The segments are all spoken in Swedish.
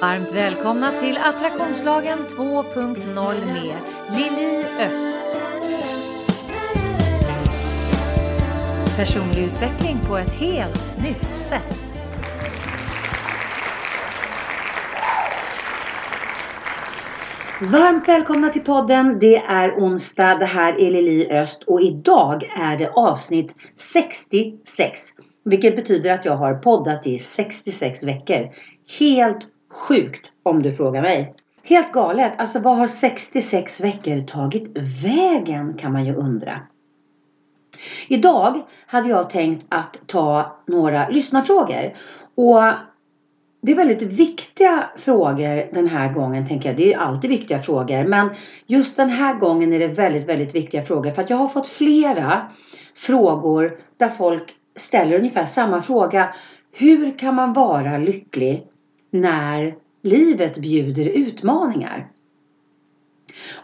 Varmt välkomna till Attraktionslagen 2.0 med Lili Öst. Personlig utveckling på ett helt nytt sätt. Varmt välkomna till podden. Det är onsdag. Det här är Lili Öst och idag är det avsnitt 66. Vilket betyder att jag har poddat i 66 veckor. Helt sjukt om du frågar mig. Helt galet. Alltså vad har 66 veckor tagit vägen kan man ju undra. Idag hade jag tänkt att ta några lyssnarfrågor. Och det är väldigt viktiga frågor den här gången tänker jag. Det är alltid viktiga frågor. Men just den här gången är det väldigt, väldigt viktiga frågor. För att jag har fått flera frågor där folk ställer ungefär samma fråga. Hur kan man vara lycklig när livet bjuder utmaningar?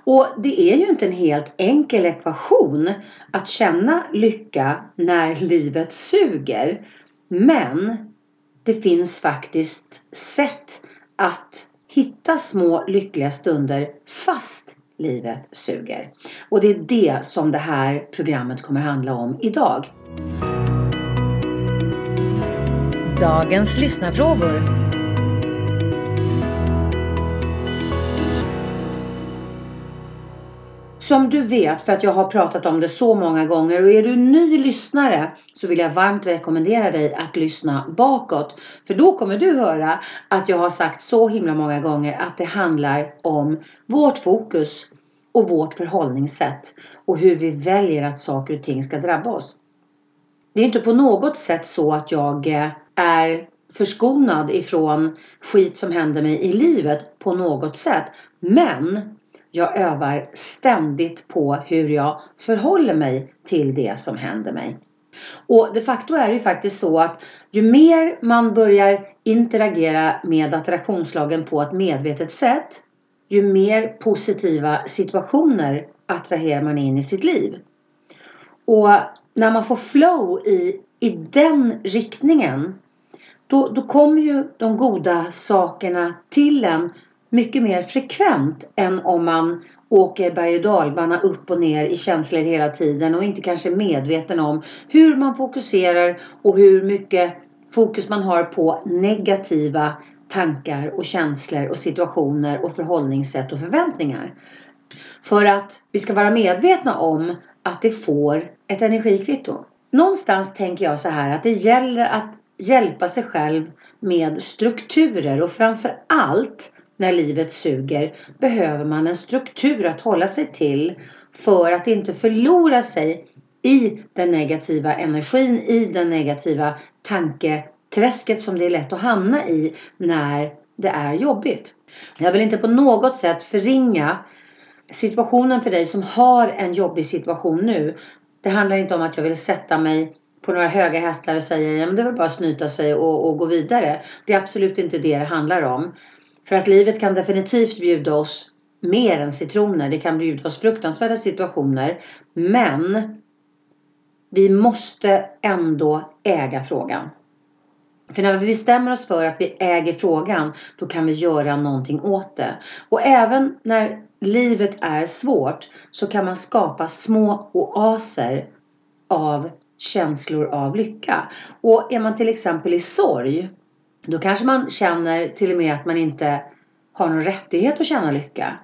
Och det är ju inte en helt enkel ekvation att känna lycka när livet suger. Men det finns faktiskt sätt att hitta små lyckliga stunder fast livet suger. Och det är det som det här programmet kommer handla om idag. Dagens lyssnarfrågor. Som du vet, för att jag har pratat om det så många gånger och är du ny lyssnare så vill jag varmt rekommendera dig att lyssna bakåt. För då kommer du höra att jag har sagt så himla många gånger att det handlar om vårt fokus och vårt förhållningssätt och hur vi väljer att saker och ting ska drabba oss. Det är inte på något sätt så att jag eh, är förskonad ifrån skit som händer mig i livet på något sätt. Men jag övar ständigt på hur jag förhåller mig till det som händer mig. Och de facto är det ju faktiskt så att ju mer man börjar interagera med attraktionslagen på ett medvetet sätt ju mer positiva situationer attraherar man in i sitt liv. Och när man får flow i, i den riktningen då, då kommer ju de goda sakerna till en mycket mer frekvent än om man åker berg och dalbana upp och ner i känslor hela tiden och inte kanske är medveten om hur man fokuserar och hur mycket fokus man har på negativa tankar och känslor och situationer och förhållningssätt och förväntningar. För att vi ska vara medvetna om att det får ett energikvitto. Någonstans tänker jag så här att det gäller att hjälpa sig själv med strukturer och framför allt när livet suger behöver man en struktur att hålla sig till för att inte förlora sig i den negativa energin, i den negativa tanketräsket som det är lätt att hamna i när det är jobbigt. Jag vill inte på något sätt förringa situationen för dig som har en jobbig situation nu. Det handlar inte om att jag vill sätta mig på några höga hästar och säga att det är väl bara att snyta sig och, och gå vidare. Det är absolut inte det det handlar om. För att livet kan definitivt bjuda oss mer än citroner. Det kan bjuda oss fruktansvärda situationer. Men vi måste ändå äga frågan. För när vi bestämmer oss för att vi äger frågan då kan vi göra någonting åt det. Och även när livet är svårt så kan man skapa små oaser av känslor av lycka. Och är man till exempel i sorg då kanske man känner till och med att man inte har någon rättighet att känna lycka.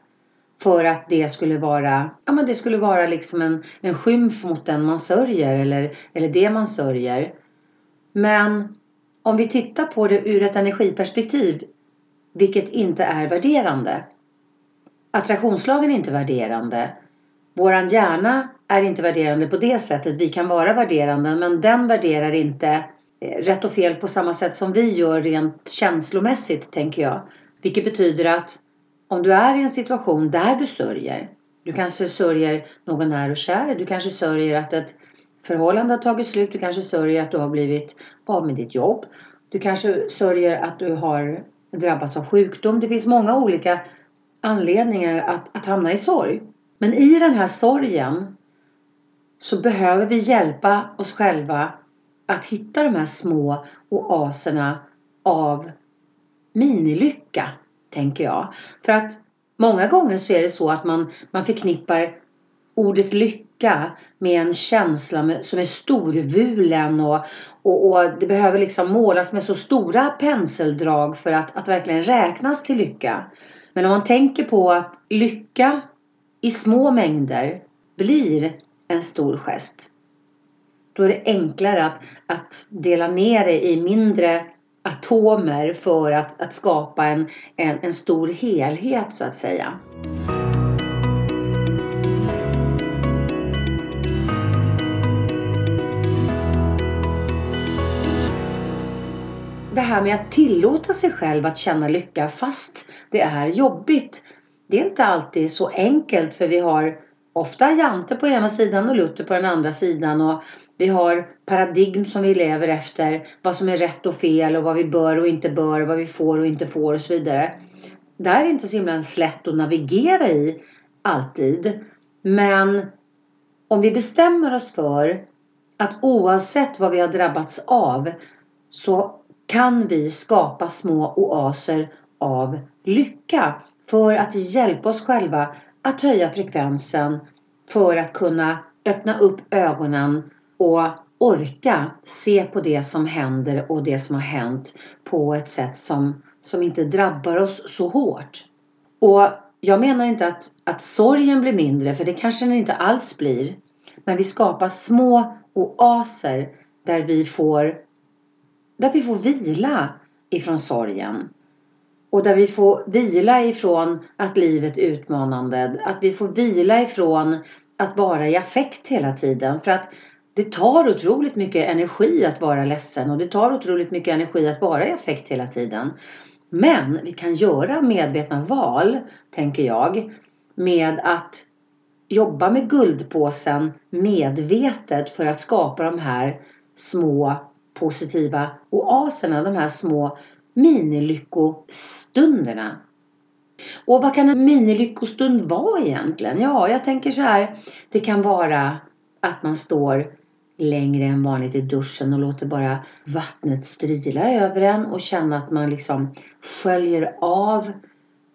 För att det skulle vara, ja men det skulle vara liksom en, en skymf mot den man sörjer eller, eller det man sörjer. Men om vi tittar på det ur ett energiperspektiv, vilket inte är värderande. Attraktionslagen är inte värderande. Våran hjärna är inte värderande på det sättet. Vi kan vara värderande men den värderar inte Eh, rätt och fel på samma sätt som vi gör rent känslomässigt tänker jag. Vilket betyder att om du är i en situation där du sörjer. Du kanske sörjer någon när och kär. Du kanske sörjer att ett förhållande har tagit slut. Du kanske sörjer att du har blivit av med ditt jobb. Du kanske sörjer att du har drabbats av sjukdom. Det finns många olika anledningar att, att hamna i sorg. Men i den här sorgen så behöver vi hjälpa oss själva att hitta de här små oaserna av minilycka, tänker jag. För att många gånger så är det så att man, man förknippar ordet lycka med en känsla med, som är storvulen och, och, och, det behöver liksom målas med så stora penseldrag för att, att verkligen räknas till lycka. Men om man tänker på att lycka i små mängder blir en stor gest. Då är det enklare att, att dela ner det i mindre atomer för att, att skapa en, en, en stor helhet så att säga. det här med att tillåta sig själv att känna lycka fast det är jobbigt. Det är inte alltid så enkelt för vi har ofta Jante på ena sidan och Luther på den andra sidan och vi har paradigm som vi lever efter. Vad som är rätt och fel och vad vi bör och inte bör, vad vi får och inte får och så vidare. Det här är inte så himla lätt att navigera i alltid. Men om vi bestämmer oss för att oavsett vad vi har drabbats av så kan vi skapa små oaser av lycka för att hjälpa oss själva att höja frekvensen för att kunna öppna upp ögonen och orka se på det som händer och det som har hänt på ett sätt som, som inte drabbar oss så hårt. Och jag menar inte att, att sorgen blir mindre, för det kanske den inte alls blir. Men vi skapar små oaser där vi får där vi får vila ifrån sorgen. Och där vi får vila ifrån att livet är utmanande. Att vi får vila ifrån att vara i affekt hela tiden. För att det tar otroligt mycket energi att vara ledsen och det tar otroligt mycket energi att vara i affekt hela tiden. Men vi kan göra medvetna val, tänker jag, med att jobba med guldpåsen medvetet för att skapa de här små positiva oaserna, de här små minilyckostunderna. Och vad kan en minilyckostund vara egentligen? Ja, jag tänker så här. Det kan vara att man står längre än vanligt i duschen och låter bara vattnet strila över en och känna att man liksom sköljer av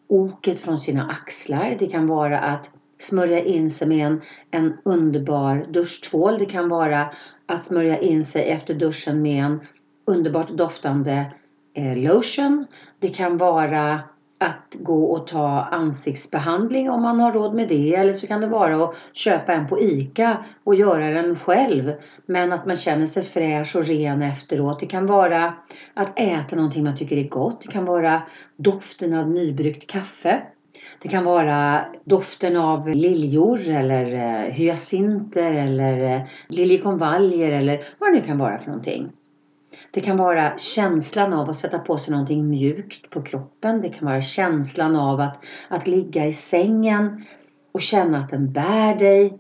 oket från sina axlar. Det kan vara att smörja in sig med en, en underbar duschtvål. Det kan vara att smörja in sig efter duschen med en underbart doftande Eh, lotion. Det kan vara att gå och ta ansiktsbehandling om man har råd med det. Eller så kan det vara att köpa en på ICA och göra den själv. Men att man känner sig fräsch och ren efteråt. Det kan vara att äta någonting man tycker är gott. Det kan vara doften av nybryggt kaffe. Det kan vara doften av liljor eller eh, hyacinter eller eh, liljekonvaljer eller vad det nu kan vara för någonting. Det kan vara känslan av att sätta på sig någonting mjukt på kroppen. Det kan vara känslan av att, att ligga i sängen och känna att den bär dig.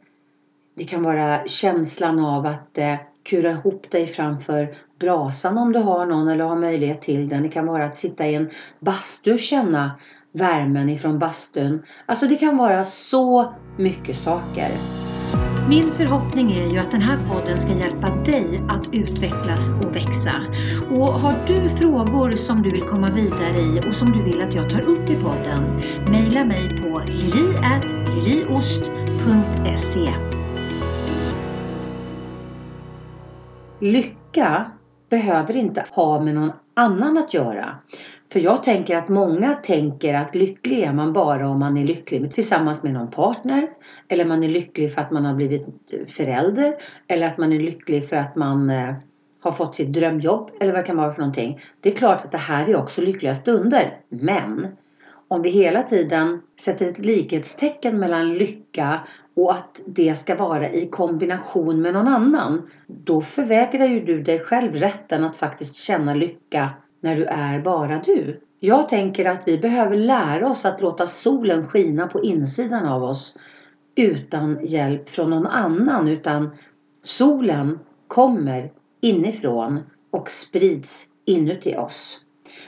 Det kan vara känslan av att eh, kura ihop dig framför brasan om du har någon eller har möjlighet till den. Det kan vara att sitta i en bastu och känna värmen ifrån bastun. Alltså det kan vara så mycket saker. Min förhoppning är ju att den här podden ska hjälpa dig att utvecklas och växa. Och har du frågor som du vill komma vidare i och som du vill att jag tar upp i podden, mejla mig på liliost.se. Lycka behöver inte ha med någon annan att göra. För jag tänker att många tänker att lycklig är man bara om man är lycklig tillsammans med någon partner. Eller man är lycklig för att man har blivit förälder. Eller att man är lycklig för att man eh, har fått sitt drömjobb. Eller vad det kan vara för någonting. Det är klart att det här är också lyckliga stunder. Men om vi hela tiden sätter ett likhetstecken mellan lycka och att det ska vara i kombination med någon annan. Då förvägrar ju du dig själv rätten att faktiskt känna lycka när du är bara du. Jag tänker att vi behöver lära oss att låta solen skina på insidan av oss utan hjälp från någon annan utan solen kommer inifrån och sprids inuti oss.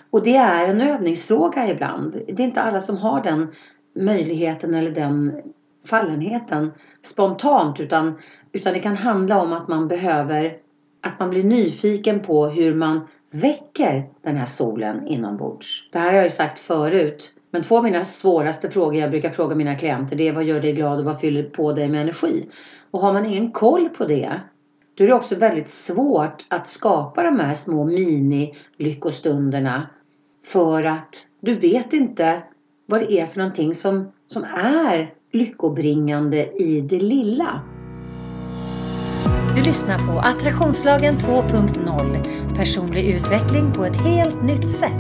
Och det är en övningsfråga ibland. Det är inte alla som har den möjligheten eller den fallenheten spontant utan, utan det kan handla om att man behöver att man blir nyfiken på hur man väcker den här solen inombords? Det här har jag ju sagt förut. Men två av mina svåraste frågor jag brukar fråga mina klienter det är vad gör dig glad och vad fyller på dig med energi? Och har man ingen koll på det då är det också väldigt svårt att skapa de här små mini-lyckostunderna för att du vet inte vad det är för någonting som, som är lyckobringande i det lilla. Du lyssnar på Attraktionslagen 2.0 Personlig utveckling på ett helt nytt sätt.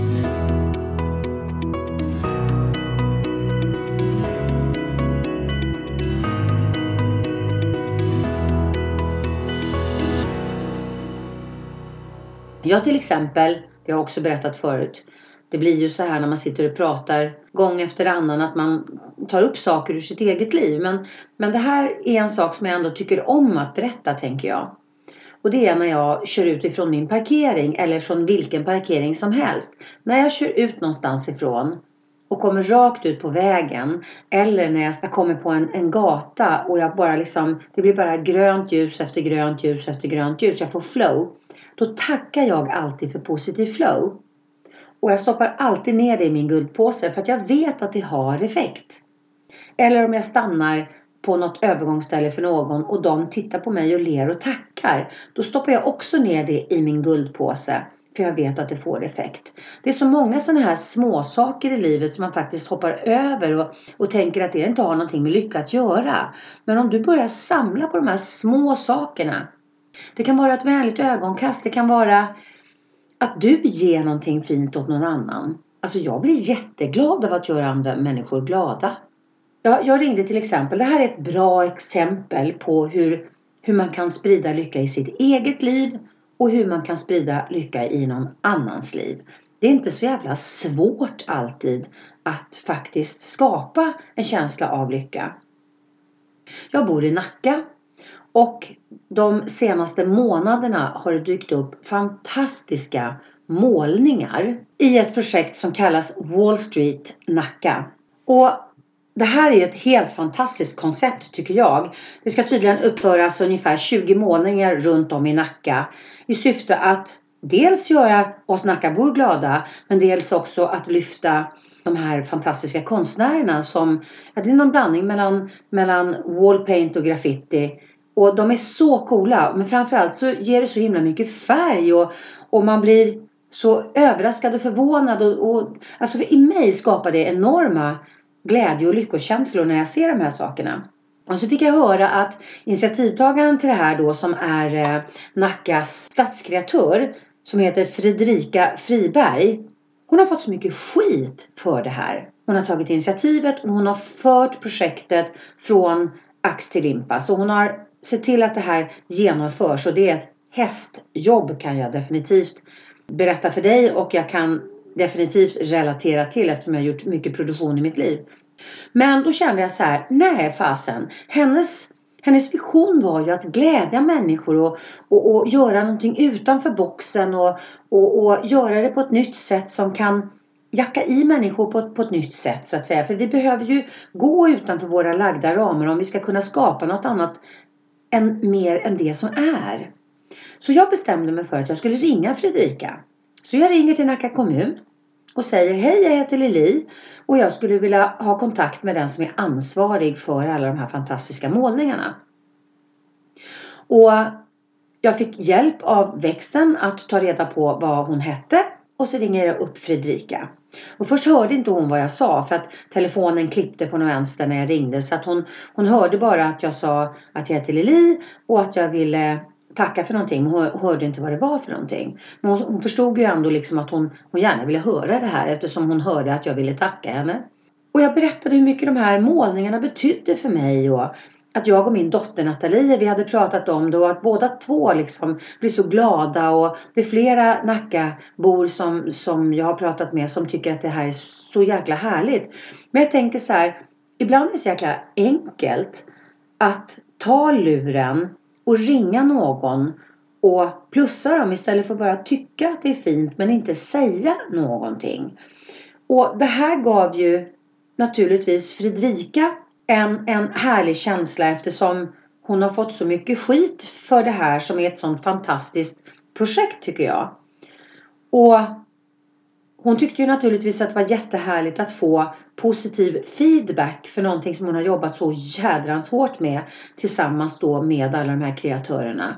Jag till exempel, det har jag också berättat förut, det blir ju så här när man sitter och pratar gång efter annan att man tar upp saker ur sitt eget liv. Men, men det här är en sak som jag ändå tycker om att berätta tänker jag. Och det är när jag kör ut ifrån min parkering eller från vilken parkering som helst. När jag kör ut någonstans ifrån och kommer rakt ut på vägen eller när jag kommer på en, en gata och jag bara liksom, det blir bara grönt ljus efter grönt ljus efter grönt ljus. Jag får flow. Då tackar jag alltid för positiv flow. Och jag stoppar alltid ner det i min guldpåse för att jag vet att det har effekt. Eller om jag stannar på något övergångsställe för någon och de tittar på mig och ler och tackar. Då stoppar jag också ner det i min guldpåse. För jag vet att det får effekt. Det är så många sådana här småsaker i livet som man faktiskt hoppar över och, och tänker att det inte har någonting med lycka att göra. Men om du börjar samla på de här små sakerna. Det kan vara ett vänligt ögonkast. Det kan vara att du ger någonting fint åt någon annan. Alltså jag blir jätteglad av att göra andra människor glada. Jag, jag ringde till exempel, det här är ett bra exempel på hur, hur man kan sprida lycka i sitt eget liv och hur man kan sprida lycka i någon annans liv. Det är inte så jävla svårt alltid att faktiskt skapa en känsla av lycka. Jag bor i Nacka och de senaste månaderna har det dykt upp fantastiska målningar i ett projekt som kallas Wall Street Nacka. Och det här är ett helt fantastiskt koncept tycker jag. Det ska tydligen uppföras ungefär 20 målningar runt om i Nacka i syfte att dels göra oss Nackabor glada men dels också att lyfta de här fantastiska konstnärerna som, ja, det är någon blandning mellan, mellan wallpaint och graffiti och de är så coola. Men framförallt så ger det så himla mycket färg. Och, och man blir så överraskad och förvånad. Och, och, alltså i mig skapar det enorma glädje och lyckokänslor när jag ser de här sakerna. Och så fick jag höra att initiativtagaren till det här då som är eh, Nackas stadskreatör som heter Fredrika Friberg. Hon har fått så mycket skit för det här. Hon har tagit initiativet och hon har fört projektet från ax till limpa. Så hon har se till att det här genomförs och det är ett hästjobb kan jag definitivt berätta för dig och jag kan definitivt relatera till eftersom jag har gjort mycket produktion i mitt liv. Men då kände jag så här, nej fasen, hennes hennes vision var ju att glädja människor och, och, och göra någonting utanför boxen och, och, och, göra det på ett nytt sätt som kan jacka i människor på, på ett nytt sätt så att säga. För vi behöver ju gå utanför våra lagda ramar om vi ska kunna skapa något annat än, mer än det som är. Så jag bestämde mig för att jag skulle ringa Fredrika. Så jag ringer till Nacka kommun och säger hej jag heter Lili och jag skulle vilja ha kontakt med den som är ansvarig för alla de här fantastiska målningarna. Och jag fick hjälp av växeln att ta reda på vad hon hette och så ringer jag upp Fredrika. Och först hörde inte hon vad jag sa för att telefonen klippte på något vänster när jag ringde. Så att hon, hon hörde bara att jag sa att jag heter Lili och att jag ville tacka för någonting. Men hon hörde inte vad det var för någonting. Men hon, hon förstod ju ändå liksom att hon, hon gärna ville höra det här eftersom hon hörde att jag ville tacka henne. Och jag berättade hur mycket de här målningarna betydde för mig och att jag och min dotter Nathalie, vi hade pratat om det och att båda två liksom blir så glada och det är flera Nackabor som, som jag har pratat med som tycker att det här är så jäkla härligt. Men jag tänker så här, ibland är det så jäkla enkelt att ta luren och ringa någon och plussa dem istället för att bara tycka att det är fint men inte säga någonting. Och det här gav ju naturligtvis Fredrika en, en härlig känsla eftersom hon har fått så mycket skit för det här som är ett sånt fantastiskt projekt tycker jag. Och hon tyckte ju naturligtvis att det var jättehärligt att få positiv feedback för någonting som hon har jobbat så jädrans hårt med tillsammans då med alla de här kreatörerna.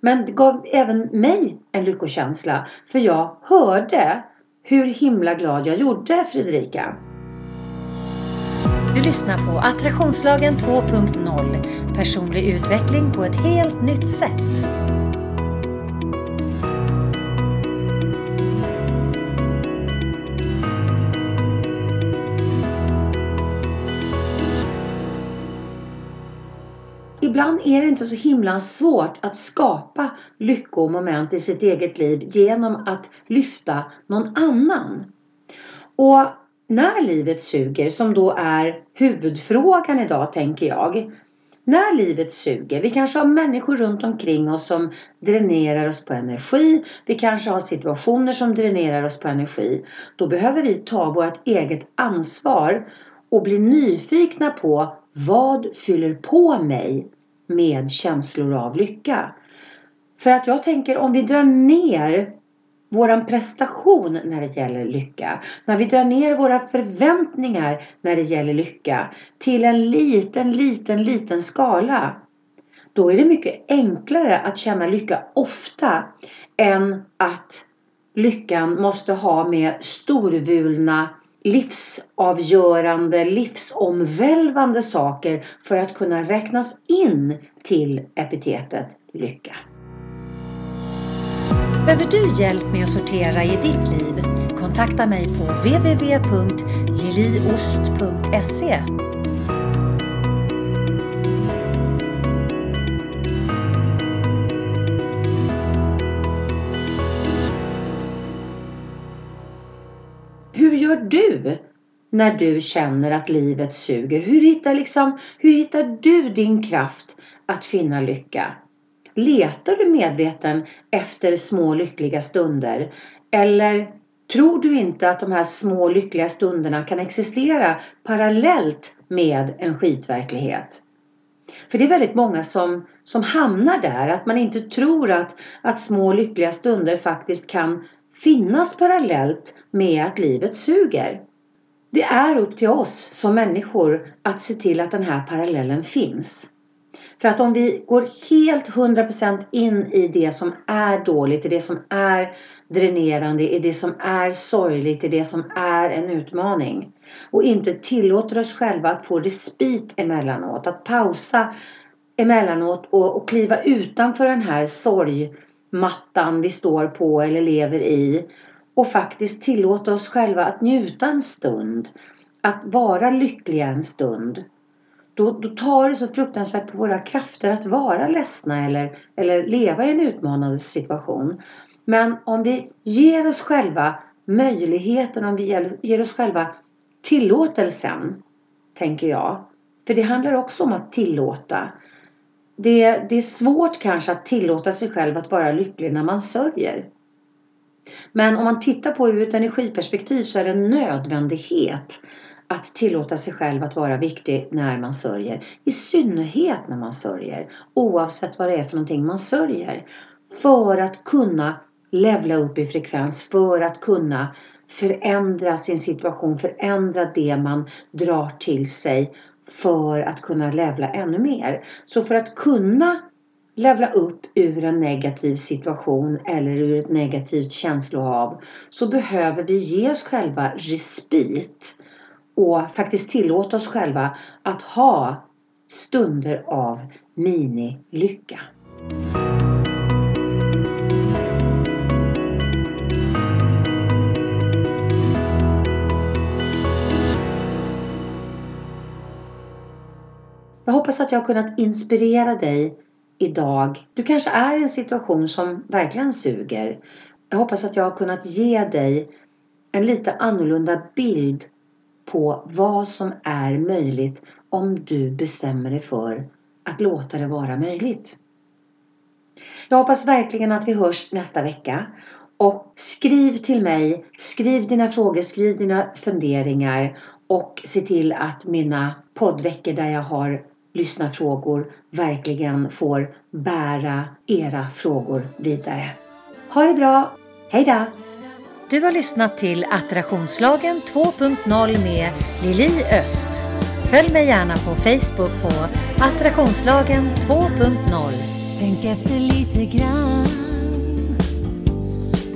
Men det gav även mig en lyckokänsla för jag hörde hur himla glad jag gjorde Fredrika. Du lyssnar på Attraktionslagen 2.0 Personlig utveckling på ett helt nytt sätt. ibland är det inte så himla svårt att skapa lyckomoment i sitt eget liv genom att lyfta någon annan. Och när livet suger, som då är huvudfrågan idag tänker jag. När livet suger, vi kanske har människor runt omkring oss som dränerar oss på energi. Vi kanske har situationer som dränerar oss på energi. Då behöver vi ta vårt eget ansvar och bli nyfikna på vad fyller på mig med känslor av lycka? För att jag tänker om vi drar ner våran prestation när det gäller lycka. När vi drar ner våra förväntningar när det gäller lycka till en liten, liten, liten skala. Då är det mycket enklare att känna lycka ofta än att lyckan måste ha med storvulna livsavgörande, livsomvälvande saker för att kunna räknas in till epitetet lycka. Behöver du hjälp med att sortera i ditt liv? Kontakta mig på www.liliost.se Hur gör du när du känner att livet suger? Hur hittar, liksom, hur hittar du din kraft att finna lycka? Letar du medveten efter små lyckliga stunder? Eller tror du inte att de här små lyckliga stunderna kan existera parallellt med en skitverklighet? För det är väldigt många som, som hamnar där, att man inte tror att, att små lyckliga stunder faktiskt kan finnas parallellt med att livet suger. Det är upp till oss som människor att se till att den här parallellen finns. För att om vi går helt 100% in i det som är dåligt, i det som är dränerande, i det som är sorgligt, i det som är en utmaning och inte tillåter oss själva att få respit emellanåt, att pausa emellanåt och, och kliva utanför den här sorgmattan vi står på eller lever i och faktiskt tillåta oss själva att njuta en stund, att vara lyckliga en stund då, då tar det så fruktansvärt på våra krafter att vara ledsna eller, eller leva i en utmanande situation. Men om vi ger oss själva möjligheten, om vi ger, ger oss själva tillåtelsen, tänker jag. För det handlar också om att tillåta. Det, det är svårt kanske att tillåta sig själv att vara lycklig när man sörjer. Men om man tittar på det ur ett energiperspektiv så är det en nödvändighet att tillåta sig själv att vara viktig när man sörjer. I synnerhet när man sörjer. Oavsett vad det är för någonting man sörjer. För att kunna levla upp i frekvens. För att kunna förändra sin situation. Förändra det man drar till sig. För att kunna levla ännu mer. Så för att kunna levla upp ur en negativ situation eller ur ett negativt känslohav så behöver vi ge oss själva respit och faktiskt tillåta oss själva att ha stunder av mini-lycka. Jag hoppas att jag har kunnat inspirera dig idag. Du kanske är i en situation som verkligen suger. Jag hoppas att jag har kunnat ge dig en lite annorlunda bild på vad som är möjligt om du bestämmer dig för att låta det vara möjligt. Jag hoppas verkligen att vi hörs nästa vecka. Och skriv till mig, skriv dina frågor, skriv dina funderingar och se till att mina poddveckor där jag har lyssnarfrågor verkligen får bära era frågor vidare. Ha det bra! Hejdå! Du har lyssnat till Attraktionslagen 2.0 med Lili Öst. Följ mig gärna på Facebook på Attraktionslagen 2.0. Tänk efter lite grann.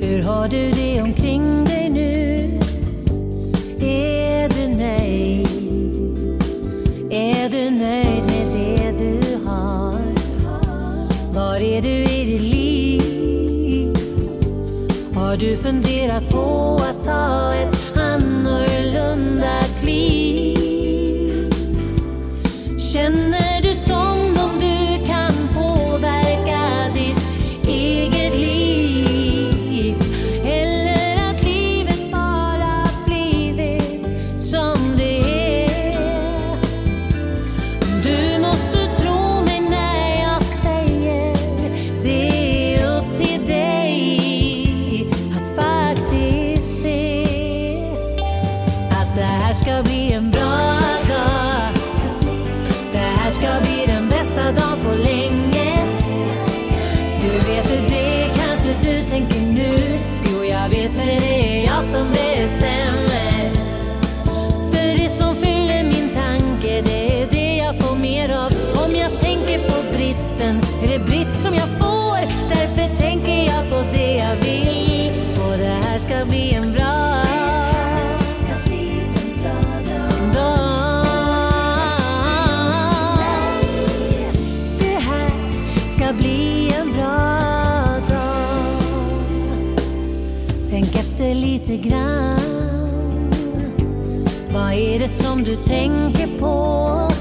Hur har du det omkring dig nu? Är du nöjd? Är du nöjd med det du har? Var är du i ditt liv? Har du funderat på att ta ett annorlunda kliv? Känner du som awesome. du tänker på.